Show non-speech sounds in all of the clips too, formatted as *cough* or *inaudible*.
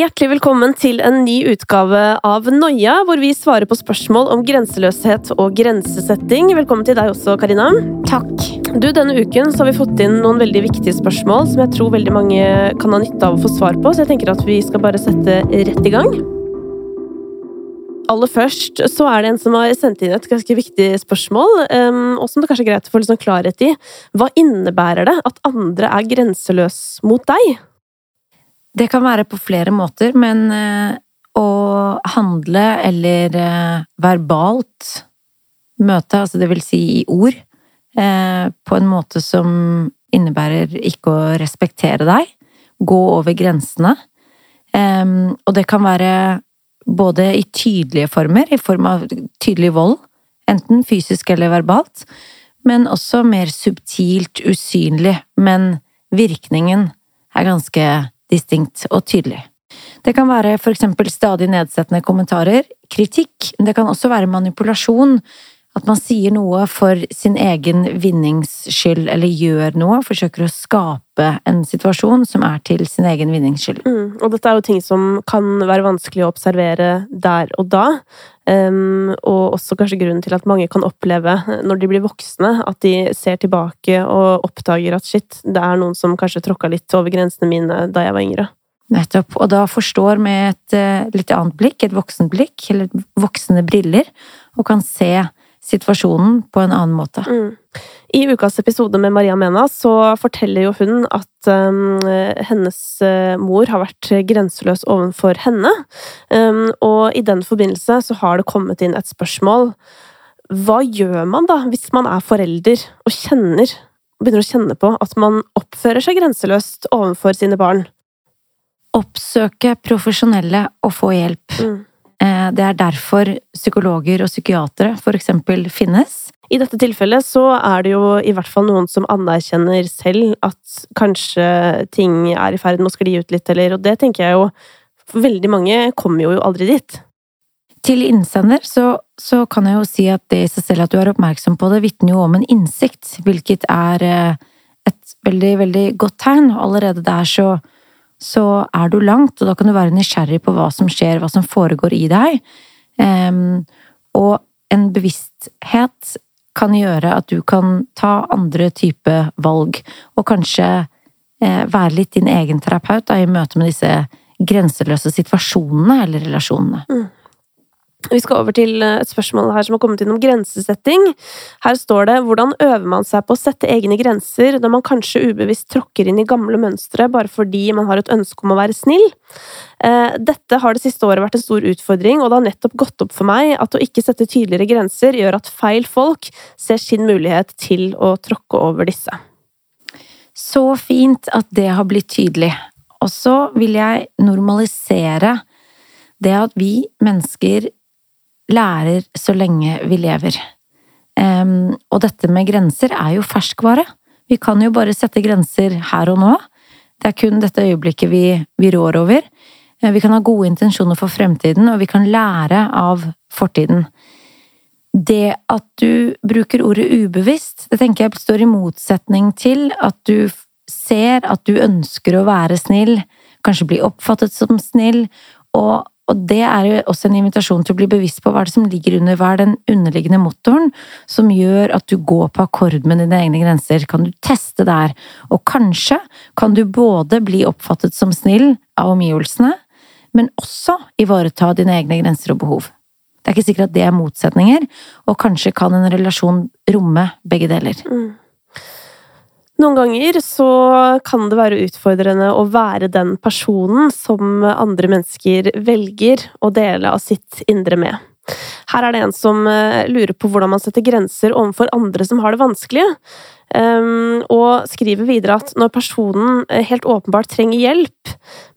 Hjertelig velkommen til en ny utgave av Noia, hvor vi svarer på spørsmål om grenseløshet og grensesetting. Velkommen til deg også, Karina. Takk. Du, Denne uken så har vi fått inn noen veldig viktige spørsmål som jeg tror veldig mange kan ha nytte av å få svar på, så jeg tenker at vi skal bare sette rett i gang. Aller først så er det en som har sendt inn et ganske viktig spørsmål, um, og som det kanskje er greit å få litt sånn klarhet i. Hva innebærer det at andre er grenseløs mot deg? Det kan være på flere måter, men eh, å handle eller eh, verbalt møte, altså det vil si i ord, eh, på en måte som innebærer ikke å respektere deg, gå over grensene. Og det kan være både i tydelige former, i form av tydelig vold, enten fysisk eller verbalt, men også mer subtilt usynlig, men virkningen er ganske distinkt og tydelig. Det kan være for eksempel stadig nedsettende kommentarer, kritikk, det kan også være manipulasjon, at man sier noe for sin egen vinnings skyld, eller gjør noe, forsøker å skape en situasjon som er til sin egen vinnings skyld. Mm, og dette er jo ting som kan være vanskelig å observere der og da. Um, og også kanskje grunnen til at mange kan oppleve, når de blir voksne, at de ser tilbake og oppdager at shit, det er noen som kanskje tråkka litt over grensene mine da jeg var yngre. Nettopp. Og da forstår med et uh, litt annet blikk, et voksenblikk, eller voksne briller, og kan se situasjonen på en annen måte. Mm. I ukas episode med Maria Mena så forteller jo hun at um, hennes uh, mor har vært grenseløs overfor henne. Um, og i den forbindelse så har det kommet inn et spørsmål. Hva gjør man da, hvis man er forelder og kjenner, begynner å kjenne på at man oppfører seg grenseløst overfor sine barn? Oppsøke profesjonelle og få hjelp. Mm. Eh, det er derfor psykologer og psykiatere eksempel finnes. I dette tilfellet så er det jo i hvert fall noen som anerkjenner selv at kanskje ting er i ferd med å skli ut litt, eller Og det tenker jeg jo Veldig mange kommer jo aldri dit. Til innsender så, så kan jeg jo si at det i seg selv at du er oppmerksom på det, vitner jo om en innsikt, hvilket er eh, et veldig, veldig godt tegn. Allerede der så så er du langt, og da kan du være nysgjerrig på hva som skjer, hva som foregår i deg. Um, og en bevissthet kan gjøre at du kan ta andre type valg, og kanskje eh, være litt din egen terapeut da, i møte med disse grenseløse situasjonene eller relasjonene. Mm. Vi skal over til eh, et spørsmål her som har kommet inn om grensesetting. Her står det hvordan øver man seg på å sette egne grenser når man kanskje ubevisst tråkker inn i gamle mønstre bare fordi man har et ønske om å være snill? Eh, dette har det siste året vært en stor utfordring, og det har nettopp gått opp for meg at å ikke sette tydeligere grenser gjør at feil folk ser sin mulighet til å tråkke over disse. Så fint at det har blitt tydelig. Og så vil jeg normalisere det at vi mennesker lærer så lenge vi lever. Um, og dette med grenser er jo ferskvare. Vi kan jo bare sette grenser her og nå. Det er kun dette øyeblikket vi, vi rår over. Eh, vi kan ha gode intensjoner for fremtiden, og vi kan lære av fortiden. Det at du bruker ordet ubevisst, det tenker jeg står i motsetning til at du ser at du ønsker å være snill, kanskje bli oppfattet som snill, og og det er jo også en invitasjon til å bli bevisst på hva det som ligger under, hva er den underliggende motoren som gjør at du går på akkord med dine egne grenser. Kan du teste der? Og kanskje kan du både bli oppfattet som snill av omgivelsene, men også ivareta dine egne grenser og behov. Det er ikke sikkert at det er motsetninger, og kanskje kan en relasjon romme begge deler. Mm. Noen ganger så kan det være utfordrende å være den personen som andre mennesker velger å dele av sitt indre med. Her er det en som eh, lurer på hvordan man setter grenser overfor andre som har det vanskelig. Um, og skriver videre at når personen eh, helt åpenbart trenger hjelp,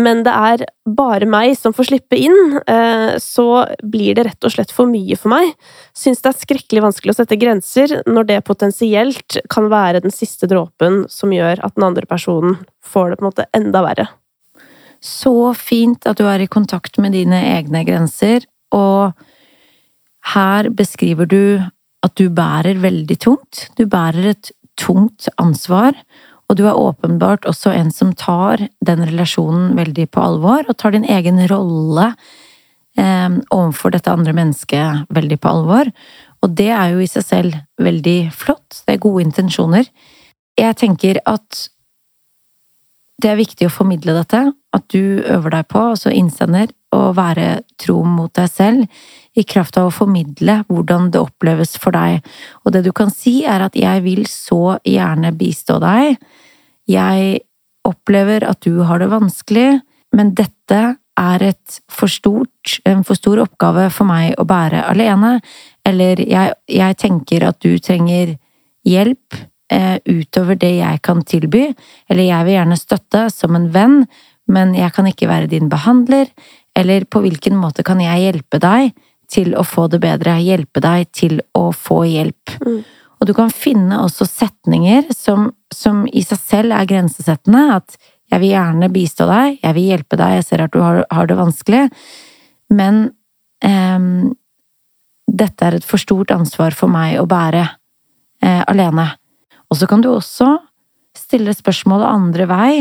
men det er bare meg som får slippe inn, uh, så blir det rett og slett for mye for meg. Syns det er skrekkelig vanskelig å sette grenser når det potensielt kan være den siste dråpen som gjør at den andre personen får det på en måte enda verre. Så fint at du er i kontakt med dine egne grenser, og her beskriver du at du bærer veldig tungt. Du bærer et tungt ansvar, Og du er åpenbart også en som tar den relasjonen veldig på alvor, og tar din egen rolle eh, overfor dette andre mennesket veldig på alvor. Og det er jo i seg selv veldig flott. Det er gode intensjoner. Jeg tenker at det er viktig å formidle dette, at du øver deg på, altså innsender, å være tro mot deg selv i kraft av å formidle hvordan det oppleves for deg. Og det du kan si, er at jeg vil så gjerne bistå deg. Jeg opplever at du har det vanskelig, men dette er for stort, en for stor oppgave for meg å bære alene. Eller jeg, jeg tenker at du trenger hjelp eh, utover det jeg kan tilby. Eller jeg vil gjerne støtte som en venn, men jeg kan ikke være din behandler. Eller på hvilken måte kan jeg hjelpe deg til å få det bedre, hjelpe deg til å få hjelp. Mm. Og du kan finne også setninger som, som, i seg selv er grensesettende, at jeg vil gjerne bistå deg, jeg vil hjelpe deg, jeg ser at du har, har det vanskelig, men eh, dette er et for stort ansvar for meg å bære eh, alene. Og så kan du også stille spørsmålet andre vei,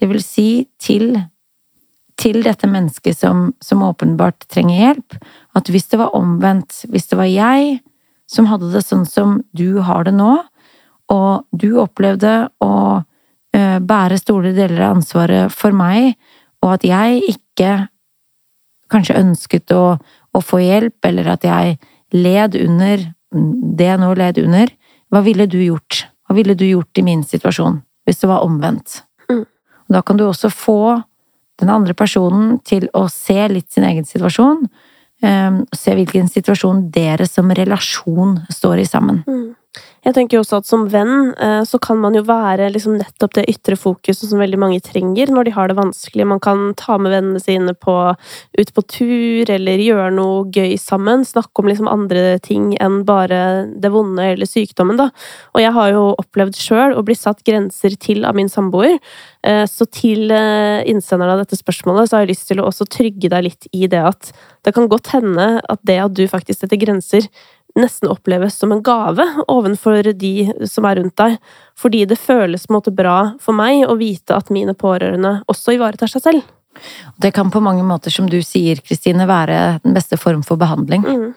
det vil si til til dette mennesket som, som, åpenbart trenger hjelp, at hvis det var omvendt, hvis det var jeg som hadde det sånn som du har det nå, og du opplevde å uh, bære store deler av ansvaret for meg, og at jeg ikke kanskje ønsket å, å få hjelp, eller at jeg led under det jeg nå led under, hva ville du gjort? Hva ville du gjort i min situasjon, hvis det var omvendt? Mm. Da kan du også få den andre personen til å se litt sin egen situasjon. Um, se hvilken situasjon dere som relasjon står i sammen. Mm. Jeg tenker også at som venn eh, så kan man jo være liksom nettopp det ytre fokuset som veldig mange trenger når de har det vanskelig. Man kan ta med vennene sine på, ut på tur eller gjøre noe gøy sammen. Snakke om liksom andre ting enn bare det vonde eller sykdommen, da. Og jeg har jo opplevd sjøl å bli satt grenser til av min samboer. Eh, så til eh, innsenderen av dette spørsmålet så har jeg lyst til å også trygge deg litt i det at det kan godt hende at det at du faktisk setter grenser, nesten oppleves som en gave ovenfor de som er rundt deg, fordi det føles på en måte bra for meg å vite at mine pårørende også ivaretar seg selv. Det kan på mange måter, som du sier, Kristine, være den beste form for behandling. Mm.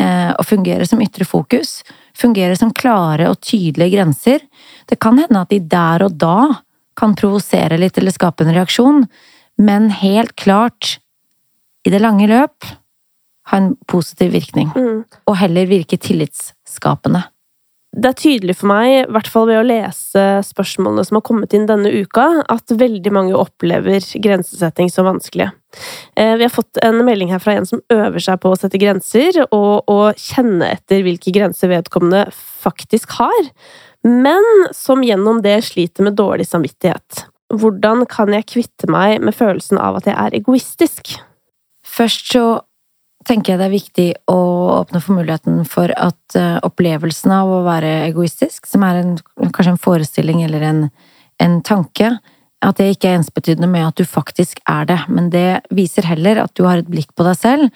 Eh, å fungere som ytre fokus, fungere som klare og tydelige grenser. Det kan hende at de der og da kan provosere litt eller skape en reaksjon, men helt klart, i det lange løp, ha en positiv virkning. Mm. Og heller virke tillitsskapende. Det er tydelig for meg, i hvert fall ved å lese spørsmålene som har kommet inn denne uka, at veldig mange opplever grensesetting som vanskelig. Eh, vi har fått en melding her fra en som øver seg på å sette grenser, og å kjenne etter hvilke grenser vedkommende faktisk har, men som gjennom det sliter med dårlig samvittighet. Hvordan kan jeg kvitte meg med følelsen av at jeg er egoistisk? Først så tenker jeg det er viktig å åpne for muligheten for at uh, opplevelsen av å være egoistisk, som er en, kanskje en forestilling eller en, en, tanke, at det ikke er ensbetydende med at du faktisk er det, men det viser heller at du har et blikk på deg selv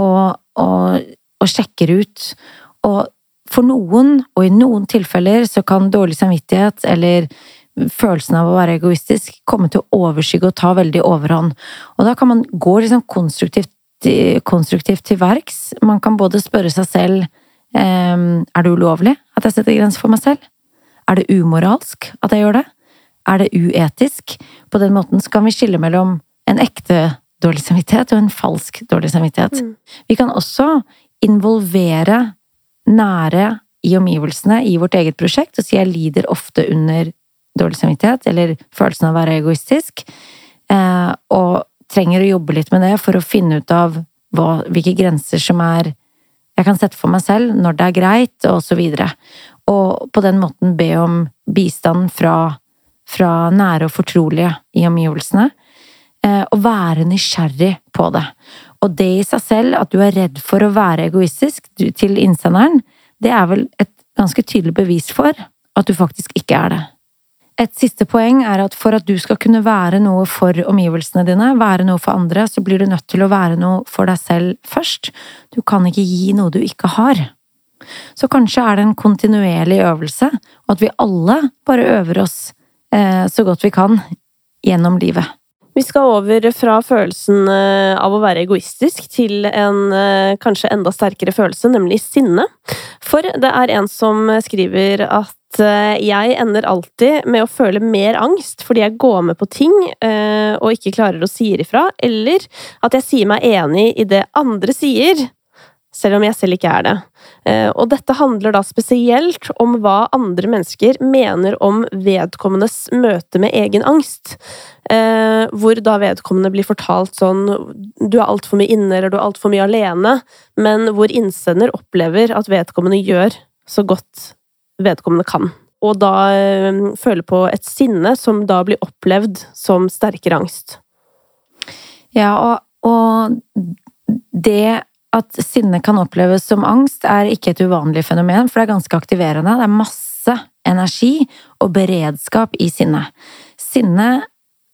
og, og, og sjekker ut. Og for noen, og i noen tilfeller, så kan dårlig samvittighet eller følelsen av å være egoistisk komme til å overskygge og ta veldig overhånd. Og da kan man gå liksom konstruktivt konstruktivt til verks. Man kan både spørre seg selv ehm, er det ulovlig at jeg setter grenser for meg selv. Er det umoralsk at jeg gjør det? Er det uetisk? På den måten kan vi skille mellom en ekte dårlig samvittighet og en falsk dårlig samvittighet. Mm. Vi kan også involvere nære i omgivelsene i vårt eget prosjekt og si jeg lider ofte under dårlig samvittighet eller følelsen av å være egoistisk. Eh, og trenger å jobbe litt med det for å finne ut av hva, hvilke grenser som er jeg kan sette for meg selv, når det er greit, og så videre. Og på den måten be om bistand fra, fra nære og fortrolige i omgivelsene. Eh, og være nysgjerrig på det. Og det i seg selv, at du er redd for å være egoistisk til innsenderen, det er vel et ganske tydelig bevis for at du faktisk ikke er det. Et siste poeng er at for at du skal kunne være noe for omgivelsene dine, være noe for andre, så blir du nødt til å være noe for deg selv først. Du kan ikke gi noe du ikke har. Så kanskje er det en kontinuerlig øvelse, og at vi alle bare øver oss eh, så godt vi kan gjennom livet. Vi skal over fra følelsen eh, av å være egoistisk til en eh, kanskje enda sterkere følelse, nemlig sinne. For det er en som skriver at jeg ender alltid med å føle mer angst fordi jeg går med på ting og ikke klarer å si ifra, eller at jeg sier meg enig i det andre sier, selv om jeg selv ikke er det. Eh, og dette handler da spesielt om hva andre mennesker mener om vedkommendes møte med egen angst. Eh, hvor da vedkommende blir fortalt sånn du er altfor mye inne eller du er altfor mye alene, men hvor innsender opplever at vedkommende gjør så godt vedkommende kan. Og da føle føler på et sinne som da blir opplevd som sterkere angst. Ja, og, og det at sinne kan oppleves som angst, er ikke et uvanlig fenomen, for det er ganske aktiverende. Det er masse energi og beredskap i sinne. Sinne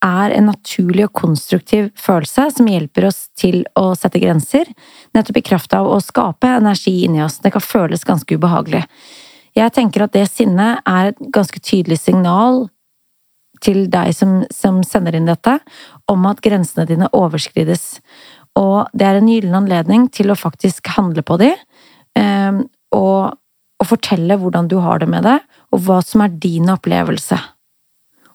er en naturlig og konstruktiv følelse som hjelper oss til å sette grenser, nettopp i kraft av å skape energi inni oss. Det kan føles ganske ubehagelig. Jeg tenker at det sinnet er et ganske tydelig signal til deg som, som sender inn dette, om at grensene dine overskrides. Og det er en gyllen anledning til å faktisk handle på de, ehm, og, og, fortelle hvordan du har det med det, og hva som er din opplevelse.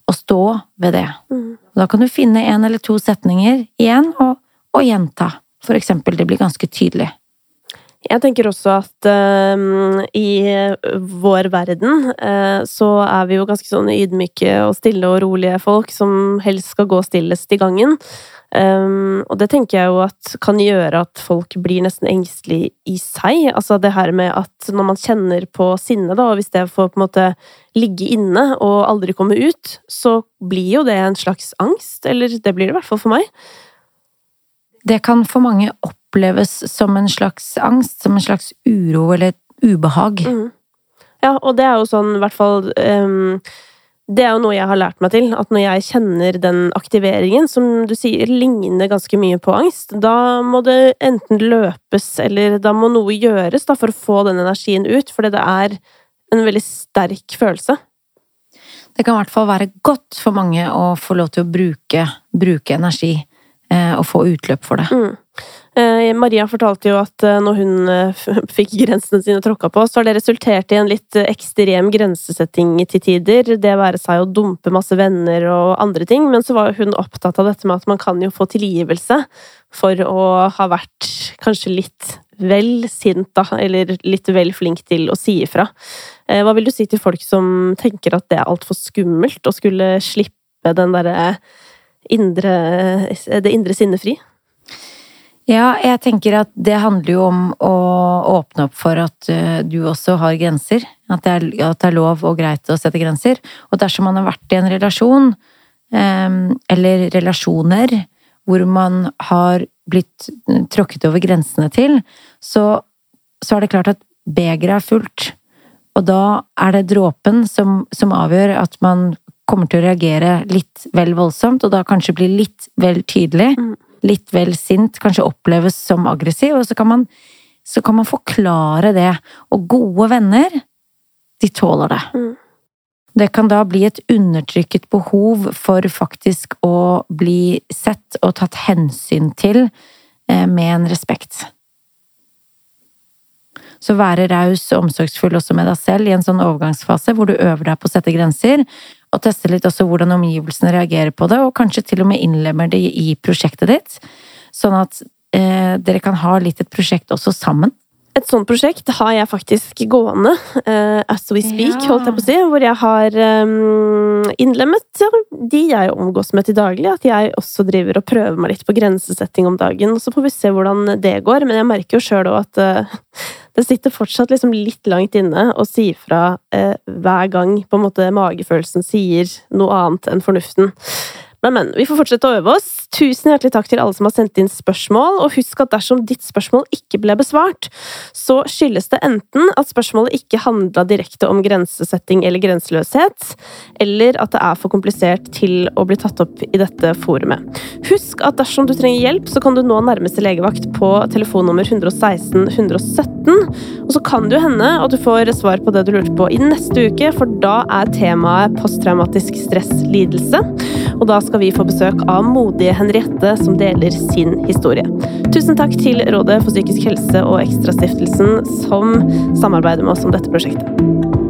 Og stå ved det. Mm. Da kan du finne en eller to setninger igjen, og, og gjenta. For eksempel, det blir ganske tydelig. Jeg tenker også at uh, i vår verden uh, så er vi jo ganske sånn ydmyke og stille og rolige folk som helst skal gå stillest i gangen. Um, og det tenker jeg jo at kan gjøre at folk blir nesten engstelige i seg. Altså det her med at når man kjenner på sinne, da, og hvis det får på en måte ligge inne og aldri komme ut, så blir jo det en slags angst. Eller det blir det i hvert fall for meg. Det kan for mange oppleves som en slags angst, som en slags uro eller ubehag. Mm. Ja, og det er jo sånn i hvert fall um, det er jo noe jeg har lært meg til, at når jeg kjenner den aktiveringen, som du sier ligner ganske mye på angst, da må det enten løpes, eller da må noe gjøres da, for å få den energien ut, fordi det er en veldig sterk følelse. Det kan i hvert fall være godt for mange å få lov til å bruke, bruke energi, eh, og få utløp for det. Mm. Eh, Maria fortalte jo at eh, når hun eh, *laughs* fikk grensene sine tråkka på, så har det resultert i en litt ekstrem grensesetting til tider. Det være seg å dumpe masse venner og andre ting. Men så var hun opptatt av dette med at man kan jo få tilgivelse for å ha vært kanskje litt vel sint, da, eller litt vel flink til å si ifra. Hva vil du si til folk som tenker at det er altfor skummelt å skulle slippe den derre indre, det indre sinnet fri? Ja, jeg tenker at det handler jo om å åpne opp for at eh, du også har grenser. At det er, at det er lov og greit å sette grenser. Og dersom man har vært i en relasjon, ehm, eller relasjoner, hvor man har blitt tråkket over grensene til, så, så er det klart at begeret er fullt. Og da er det dråpen som, som avgjør at man kommer til å reagere litt vel voldsomt, og da kanskje bli litt vel tydelig. Mm litt vel sint kanskje oppleves som aggressiv, og så kan man, så kan man forklare det. Og gode venner, de tåler det. Mm. Det kan da bli et undertrykket behov for faktisk å bli sett og tatt hensyn til eh, med en respekt. Så være raus og omsorgsfull også med deg selv i en sånn overgangsfase hvor du øver deg på å sette grenser, og teste litt også hvordan omgivelsene reagerer på det, og kanskje til og med innlemmer det i prosjektet ditt. Sånn at eh, dere kan ha litt et prosjekt også sammen. Et sånt prosjekt har jeg faktisk gående, uh, as we speak, ja. holdt jeg på å si. Hvor jeg har um, innlemmet de jeg omgås med til daglig. At jeg også driver og prøver meg litt på grensesetting om dagen. Så får vi se hvordan det går. Men jeg merker jo sjøl òg at uh, det sitter fortsatt liksom litt langt inne å si fra eh, hver gang på en måte magefølelsen sier noe annet enn fornuften. Men, men. Vi får fortsette å øve oss. Tusen hjertelig takk til alle som har sendt inn spørsmål, og husk at dersom ditt spørsmål ikke ble besvart, så skyldes det enten at spørsmålet ikke handla direkte om grensesetting eller grenseløshet, eller at det er for komplisert til å bli tatt opp i dette forumet. Husk at dersom du trenger hjelp, så kan du nå nærmeste legevakt på telefonnummer 116 117, og så kan det jo hende at du får svar på det du lurte på i neste uke, for da er temaet posttraumatisk stresslidelse. Og da skal vi få besøk av modige Henriette, som deler sin historie. Tusen takk til Rådet for psykisk helse og Ekstrastiftelsen, som samarbeider med oss om dette prosjektet.